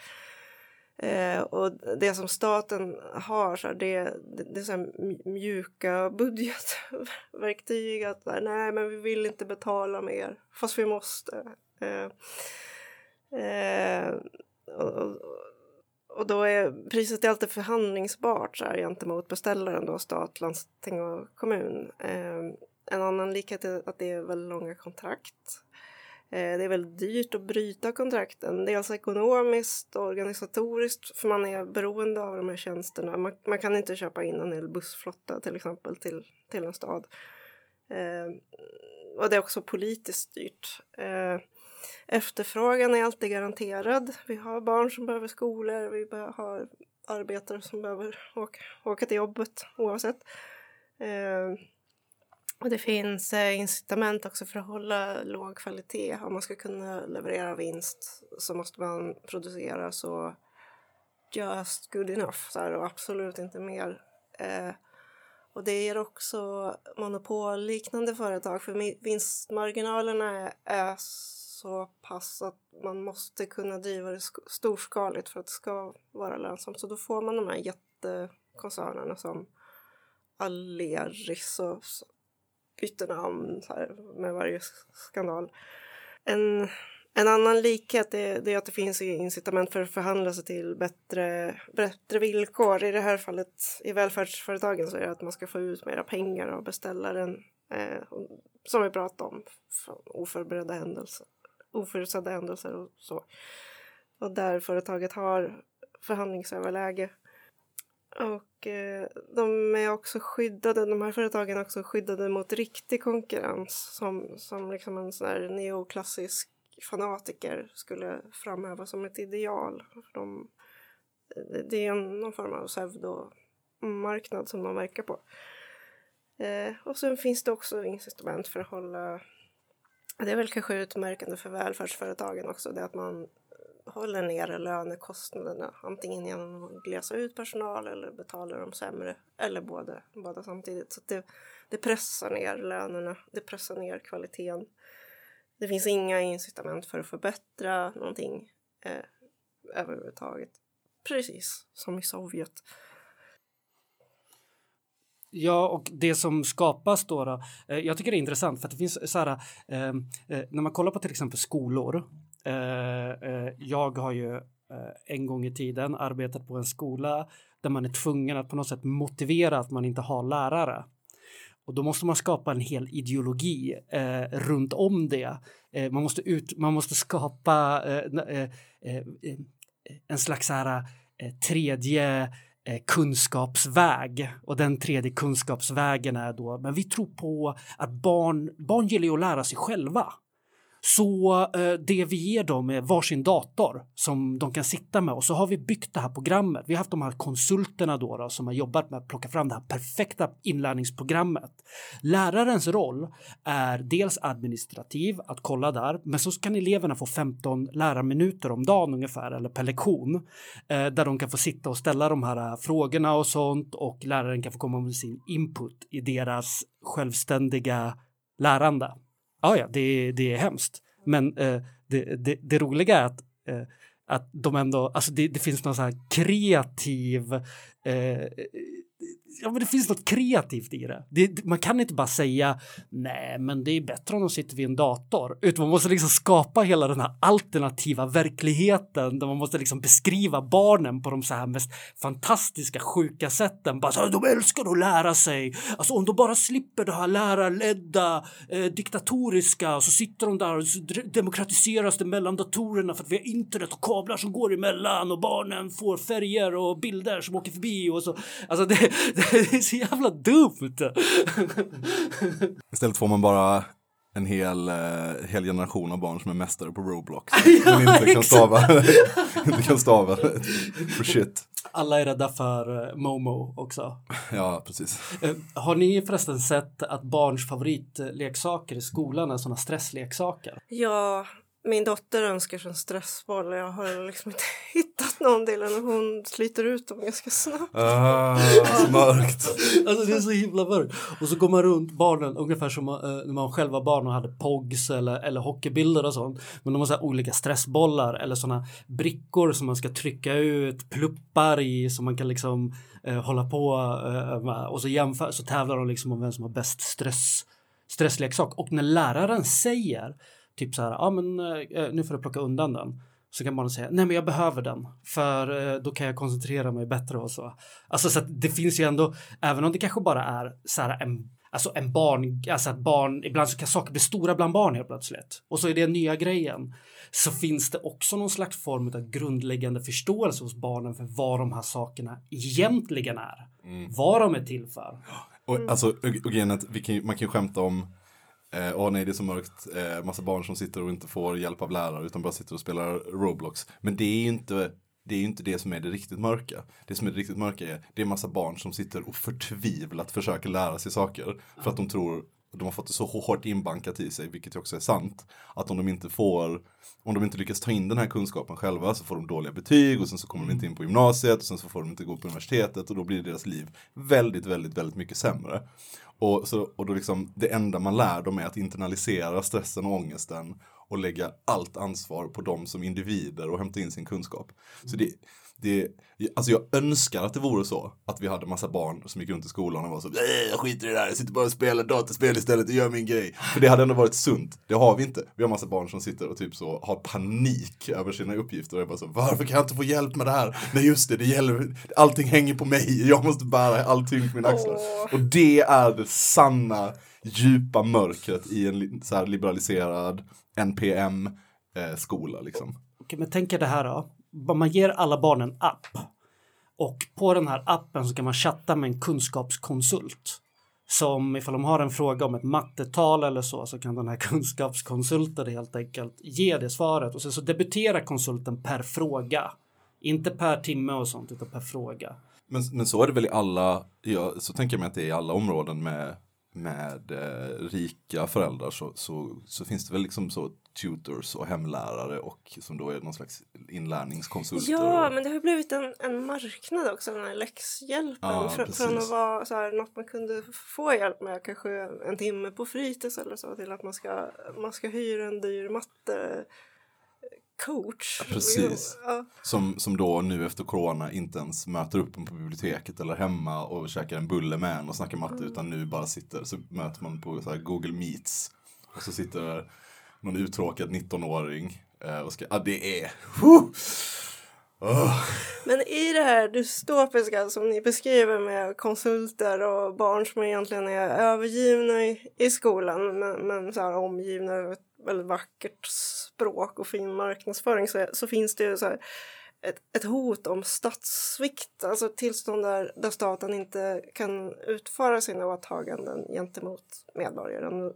Eh, och det som staten har, så här, det, det, det är så här mjuka budgetverktyg. Att nej, men vi vill inte betala mer, fast vi måste. Eh, eh, och, och, och då är priset är alltid förhandlingsbart så här, gentemot beställaren, då, stat, landsting och kommun. Eh, en annan likhet är att det är väldigt långa kontrakt. Eh, Det är väldigt dyrt att bryta kontrakten, dels alltså ekonomiskt och organisatoriskt för man är beroende av de här tjänsterna. Man, man kan inte köpa in en hel bussflotta till exempel till, till en stad. Eh, och det är också politiskt styrt. Eh, efterfrågan är alltid garanterad. Vi har barn som behöver skolor, vi har arbetare som behöver åka, åka till jobbet oavsett. Eh, och det finns eh, incitament också för att hålla låg kvalitet. Om man ska kunna leverera vinst så måste man producera så just good enough så här, och absolut inte mer. Eh, och det ger också monopolliknande företag för vinstmarginalerna är, är så pass att man måste kunna driva det storskaligt för att det ska vara lönsamt. Så då får man de här jättekoncernerna som Aleris och byter namn så här, med varje skandal. En, en annan likhet är, det är att det finns incitament för att förhandla sig till bättre, bättre villkor. I det här fallet i välfärdsföretagen så är det att man ska få ut mera pengar av beställaren. Eh, som vi pratade om, oförberedda händelser, oförutsedda händelser och så. Och där företaget har förhandlingsöverläge. Och eh, de är också skyddade, de här företagen är också skyddade mot riktig konkurrens som, som liksom en sån här neoklassisk fanatiker skulle framhäva som ett ideal. För de, det- är någon form av pseudomarknad som de verkar på. Eh, och sen finns det också incitament för att hålla det är väl kanske utmärkande för välfärdsföretagen också, det att man håller nere lönekostnaderna antingen genom att glesa ut personal eller betala dem sämre eller båda, båda samtidigt. Så att det, det pressar ner lönerna, det pressar ner kvaliteten. Det finns inga incitament för att förbättra någonting eh, överhuvudtaget. Precis som i Sovjet. Ja, och det som skapas då, då eh, jag tycker det är intressant för att det finns så här, eh, eh, när man kollar på till exempel skolor. Eh, eh, jag har ju eh, en gång i tiden arbetat på en skola där man är tvungen att på något sätt motivera att man inte har lärare. Och då måste man skapa en hel ideologi eh, runt om det. Eh, man, måste ut, man måste skapa eh, eh, eh, en slags så här, eh, tredje eh, Eh, kunskapsväg och den tredje kunskapsvägen är då, men vi tror på att barn, barn gillar ju att lära sig själva. Så eh, det vi ger dem är varsin dator som de kan sitta med och så har vi byggt det här programmet. Vi har haft de här konsulterna då, då som har jobbat med att plocka fram det här perfekta inlärningsprogrammet. Lärarens roll är dels administrativ, att kolla där, men så kan eleverna få 15 lärarminuter om dagen ungefär eller per lektion eh, där de kan få sitta och ställa de här eh, frågorna och sånt och läraren kan få komma med sin input i deras självständiga lärande. Ja, ja, det, det är hemskt. Men eh, det, det, det roliga är att, eh, att de ändå, alltså det, det finns någon så här kreativ, eh, ja men det finns något kreativt i det. det. Man kan inte bara säga nej, men det är bättre om de sitter vid en dator, utan man måste liksom skapa hela den här alternativa verkligheten där man måste liksom beskriva barnen på de så här mest fantastiska, sjuka sätten. Bara så här, de älskar att lära sig. Alltså om de bara slipper det här lärarledda, eh, diktatoriska, och så sitter de där och så demokratiseras det mellan datorerna för att vi har internet och kablar som går emellan och barnen får färger och bilder som åker förbi och så. Alltså det, det är så jävla dumt. Istället får man bara en hel, eh, hel generation av barn som är mästare på Roblox. Men inte kan stava, inte kan stava for shit. Alla är rädda för eh, Momo också. Ja, precis. Eh, Har ni förresten sett att barns favoritleksaker i skolan är sådana stressleksaker? Ja, min dotter önskar sig en stressboll. Jag har liksom inte hittat någon till henne. Hon sliter ut dem ganska snabbt. Ah, så mörkt. Alltså det är så himla mörkt. Och så går man runt barnen ungefär som eh, när man själv var barn och hade pogs eller, eller hockeybilder och sånt. Men de har så här olika stressbollar eller sådana brickor som man ska trycka ut pluppar i som man kan liksom eh, hålla på eh, med. Och så, jämför, så tävlar de liksom om vem som har bäst stress, stressleksak. Och när läraren säger typ så här, ja ah, men eh, nu får du plocka undan den. Så kan barnen säga, nej men jag behöver den för eh, då kan jag koncentrera mig bättre och så. Alltså så att det finns ju ändå, även om det kanske bara är så här en Alltså en barn, alltså att barn, ibland så kan saker bli stora bland barn helt plötsligt. Och så är det nya grejen. Så finns det också någon slags form av grundläggande förståelse hos barnen för vad de här sakerna egentligen är. Vad de är till för. Och, alltså, och, och man kan ju skämta om Eh, åh nej det är så mörkt, eh, massa barn som sitter och inte får hjälp av lärare utan bara sitter och spelar Roblox. Men det är ju inte det, är ju inte det som är det riktigt mörka. Det som är det riktigt mörka är det är massa barn som sitter och förtvivlat försöker lära sig saker. För att de tror, de har fått det så hårt inbankat i sig, vilket ju också är sant. Att om de inte får, om de inte lyckas ta in den här kunskapen själva så får de dåliga betyg och sen så kommer de inte in på gymnasiet och sen så får de inte gå på universitetet och då blir deras liv väldigt, väldigt, väldigt mycket sämre. Och, så, och då liksom, det enda man lär dem är att internalisera stressen och ångesten och lägga allt ansvar på dem som individer och hämta in sin kunskap. Så det, det, alltså jag önskar att det vore så att vi hade massa barn som gick runt i skolan och var så "Nej, jag skiter i det där, jag sitter bara och spelar dataspel istället och gör min grej. För det hade ändå varit sunt. Det har vi inte. Vi har massa barn som sitter och typ så har panik över sina uppgifter och är bara så varför kan jag inte få hjälp med det här? Nej just det, det gäller, allting hänger på mig, jag måste bära allting på mina axlar. Åh. Och det är det sanna djupa mörkret i en så här liberaliserad NPM-skola liksom. Okej, men tänk er det här då. Man ger alla barn en app. Och på den här appen så kan man chatta med en kunskapskonsult. Som ifall de har en fråga om ett mattetal eller så så kan den här kunskapskonsulten helt enkelt ge det svaret. Och sen så debuterar konsulten per fråga. Inte per timme och sånt utan per fråga. Men, men så är det väl i alla, ja, så tänker jag mig att det är i alla områden med, med eh, rika föräldrar så, så, så finns det väl liksom så tutors och hemlärare och som då är någon slags inlärningskonsulter. Ja, och, men det har blivit en, en marknad också, den här läxhjälpen. Ja, Fr- precis. från att vara så här, något man kunde få hjälp med, kanske en timme på fritids eller så, till att man ska, man ska hyra en dyr matte coach. Precis. Ja. som, som då nu efter corona inte ens möter upp en på biblioteket eller hemma och käkar en bulle med en och snackar matte utan nu bara sitter så möter man på så Google Meets och så sitter där någon uttråkad 19-åring eh, och ska, ja det är, Whew! Åh. Men i det här dystopiska som ni beskriver med konsulter och barn som egentligen är övergivna i, i skolan men, men så här omgivna av ett väldigt vackert språk och fin marknadsföring så, så finns det ju så här ett, ett hot om statssvikt, alltså tillstånd där, där staten inte kan utföra sina åtaganden gentemot medborgaren.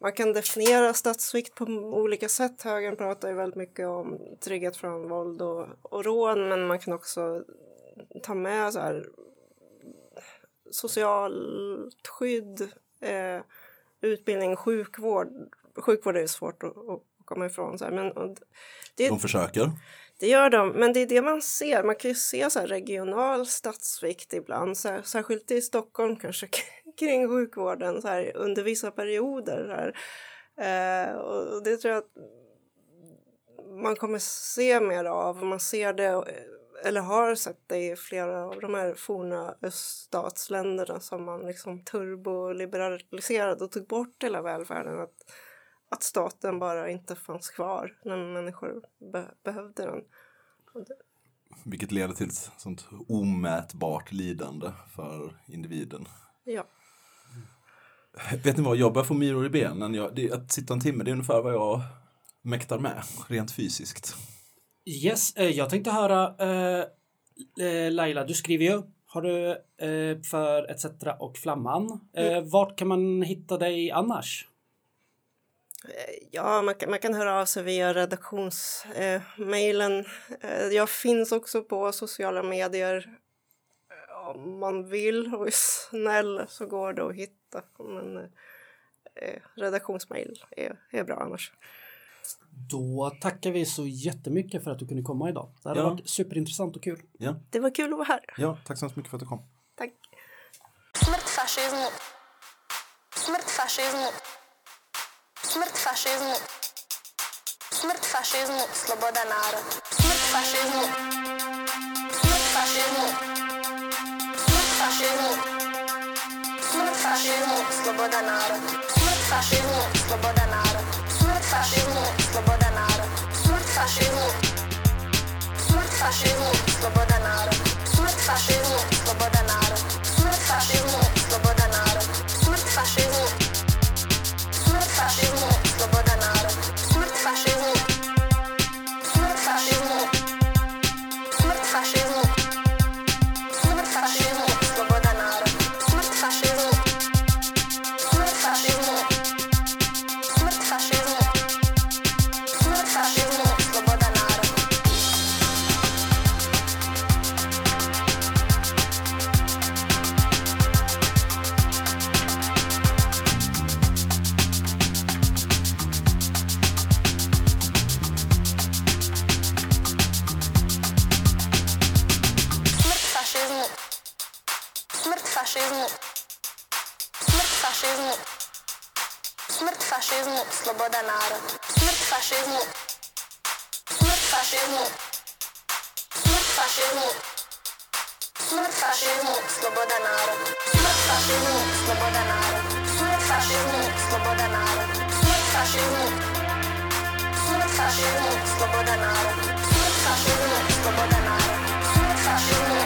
Man kan definiera statssvikt på olika sätt. Högern pratar ju väldigt mycket om trygghet från våld och, och rån men man kan också ta med så här socialt skydd, eh, utbildning, sjukvård. Sjukvård är ju svårt att, att komma ifrån. Så här, men, och det, De försöker. det gör de, men det är det man ser. Man kan ju se så regional statsvikt ibland, så här, särskilt i Stockholm kanske kring sjukvården så här, under vissa perioder. Eh, och det tror jag att man kommer se mer av. Man ser det, eller har sett det i flera av de här forna öststatsländerna som man liksom turboliberaliserade och tog bort hela välfärden. Att, att staten bara inte fanns kvar när människor be behövde den. Vilket leder till ett sånt omätbart lidande för individen. ja. Vet ni vad, jag börjar få myror i benen. Jag, det, att sitta en timme, det är ungefär vad jag mäktar med, rent fysiskt. Yes, eh, jag tänkte höra eh, eh, Laila, du skriver ju. Har du eh, för ETC och Flamman. Eh, vart kan man hitta dig annars? Eh, ja, man kan, man kan höra av sig via redaktionsmejlen. Eh, eh, jag finns också på sociala medier eh, om man vill och är snäll så går det att hitta. Men eh, eh, redaktionsmejl är, är bra annars. Då tackar vi så jättemycket för att du kunde komma idag. Det här ja. varit superintressant och kul. Ja. Det var kul att vara här. Ja, tack så mycket för att du kom. Tack. Smärtfascism. Smärtfascism. Smrt fašizmu. Smrt fašizmu, sloboda narod. Smrt fašizmu. Smrt fašizmu. Smrt fašizmu. Smrt fašizmu, sloboda narod. Smrt fašizmu, sloboda narod. Smrt fašizmu, sloboda narod. Smrt fašizmu. Smrt fašizmu, sloboda narod. Smrt fašizmu. fascismo. Smut faszyzmu. Smut faszyzmu. Smut faszyzmu. Sloboda narod. Smut faszyzmu. Sloboda narod. Smut faszyzmu. Sloboda narod. Smut faszyzmu. Smut faszyzmu. Sloboda narod. Smut faszyzmu. Sloboda narod. Smut faszyzmu.